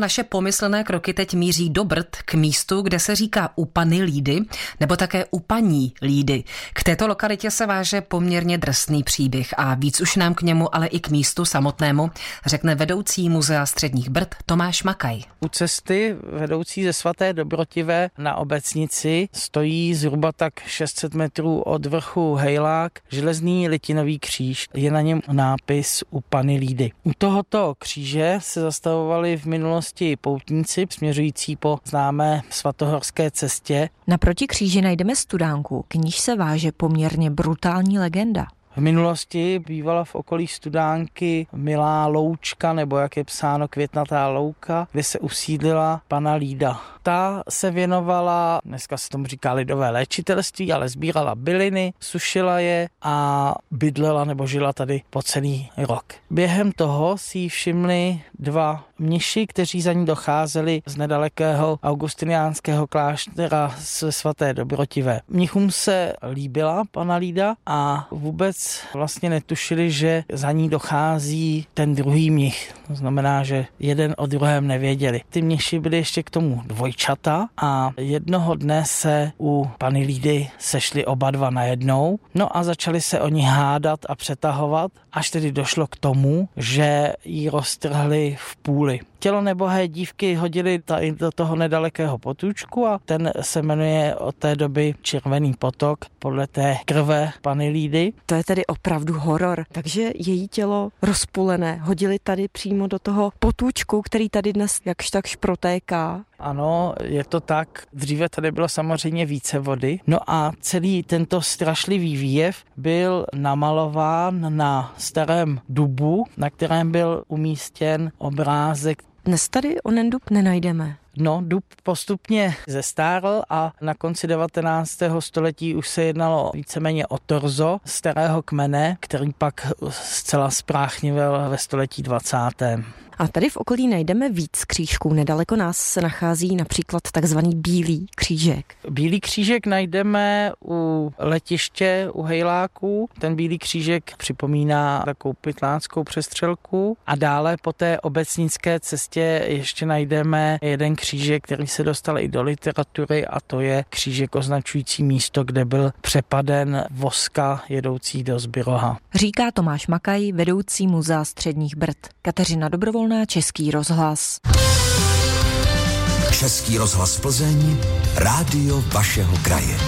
Naše pomyslné kroky teď míří do Brd k místu, kde se říká u Pany Lídy, nebo také u Paní Lídy. K této lokalitě se váže poměrně drsný příběh a víc už nám k němu, ale i k místu samotnému, řekne vedoucí muzea středních Brd Tomáš Makaj. U cesty vedoucí ze svaté Dobrotivé na obecnici stojí zhruba tak 600 metrů od vrchu Hejlák železný litinový kříž. Je na něm nápis u Pany Lídy. U tohoto kříže se zastavovali v minulosti minulosti poutníci směřující po známé svatohorské cestě. Naproti kříži najdeme studánku, k níž se váže poměrně brutální legenda. V minulosti bývala v okolí Studánky milá loučka, nebo jak je psáno květnatá louka, kde se usídlila pana Lída. Ta se věnovala, dneska se tomu říká lidové léčitelství, ale sbírala byliny, sušila je a bydlela nebo žila tady po celý rok. Během toho si všimli dva mniši, kteří za ní docházeli z nedalekého augustiniánského kláštera se svaté Dobrotivé. Mnichům se líbila pana Lída a vůbec vlastně netušili, že za ní dochází ten druhý mnich. To znamená, že jeden o druhém nevěděli. Ty mniši byly ještě k tomu dvojčata a jednoho dne se u pany Lídy sešli oba dva najednou. No a začali se oni hádat a přetahovat, až tedy došlo k tomu, že ji roztrhli v půli. Tělo nebohé dívky hodili do toho nedalekého potůčku a ten se jmenuje od té doby Červený potok podle té krve pany Lídy. To je tedy opravdu horor. Takže její tělo rozpulené hodili tady přímo do toho potůčku, který tady dnes jakž takž protéká. Ano, je to tak. Dříve tady bylo samozřejmě více vody. No a celý tento strašlivý výjev byl namalován na starém dubu, na kterém byl umístěn obrázek. Dnes tady onen dub nenajdeme. No, dub postupně zestárl a na konci 19. století už se jednalo víceméně o torzo starého kmene, který pak zcela spráchnivel ve století 20. A tady v okolí najdeme víc křížků. Nedaleko nás se nachází například takzvaný Bílý křížek. Bílý křížek najdeme u letiště u Hejláku. Ten Bílý křížek připomíná takovou pytlánskou přestřelku. A dále po té obecnické cestě ještě najdeme jeden křížek, který se dostal i do literatury a to je křížek označující místo, kde byl přepaden voska jedoucí do Zbyroha. Říká Tomáš Makaj, vedoucí muzea středních Brd. Kateřina Dobrovolná Volná, Český rozhlas. Český rozhlas Plzeň, rádio vašeho kraje.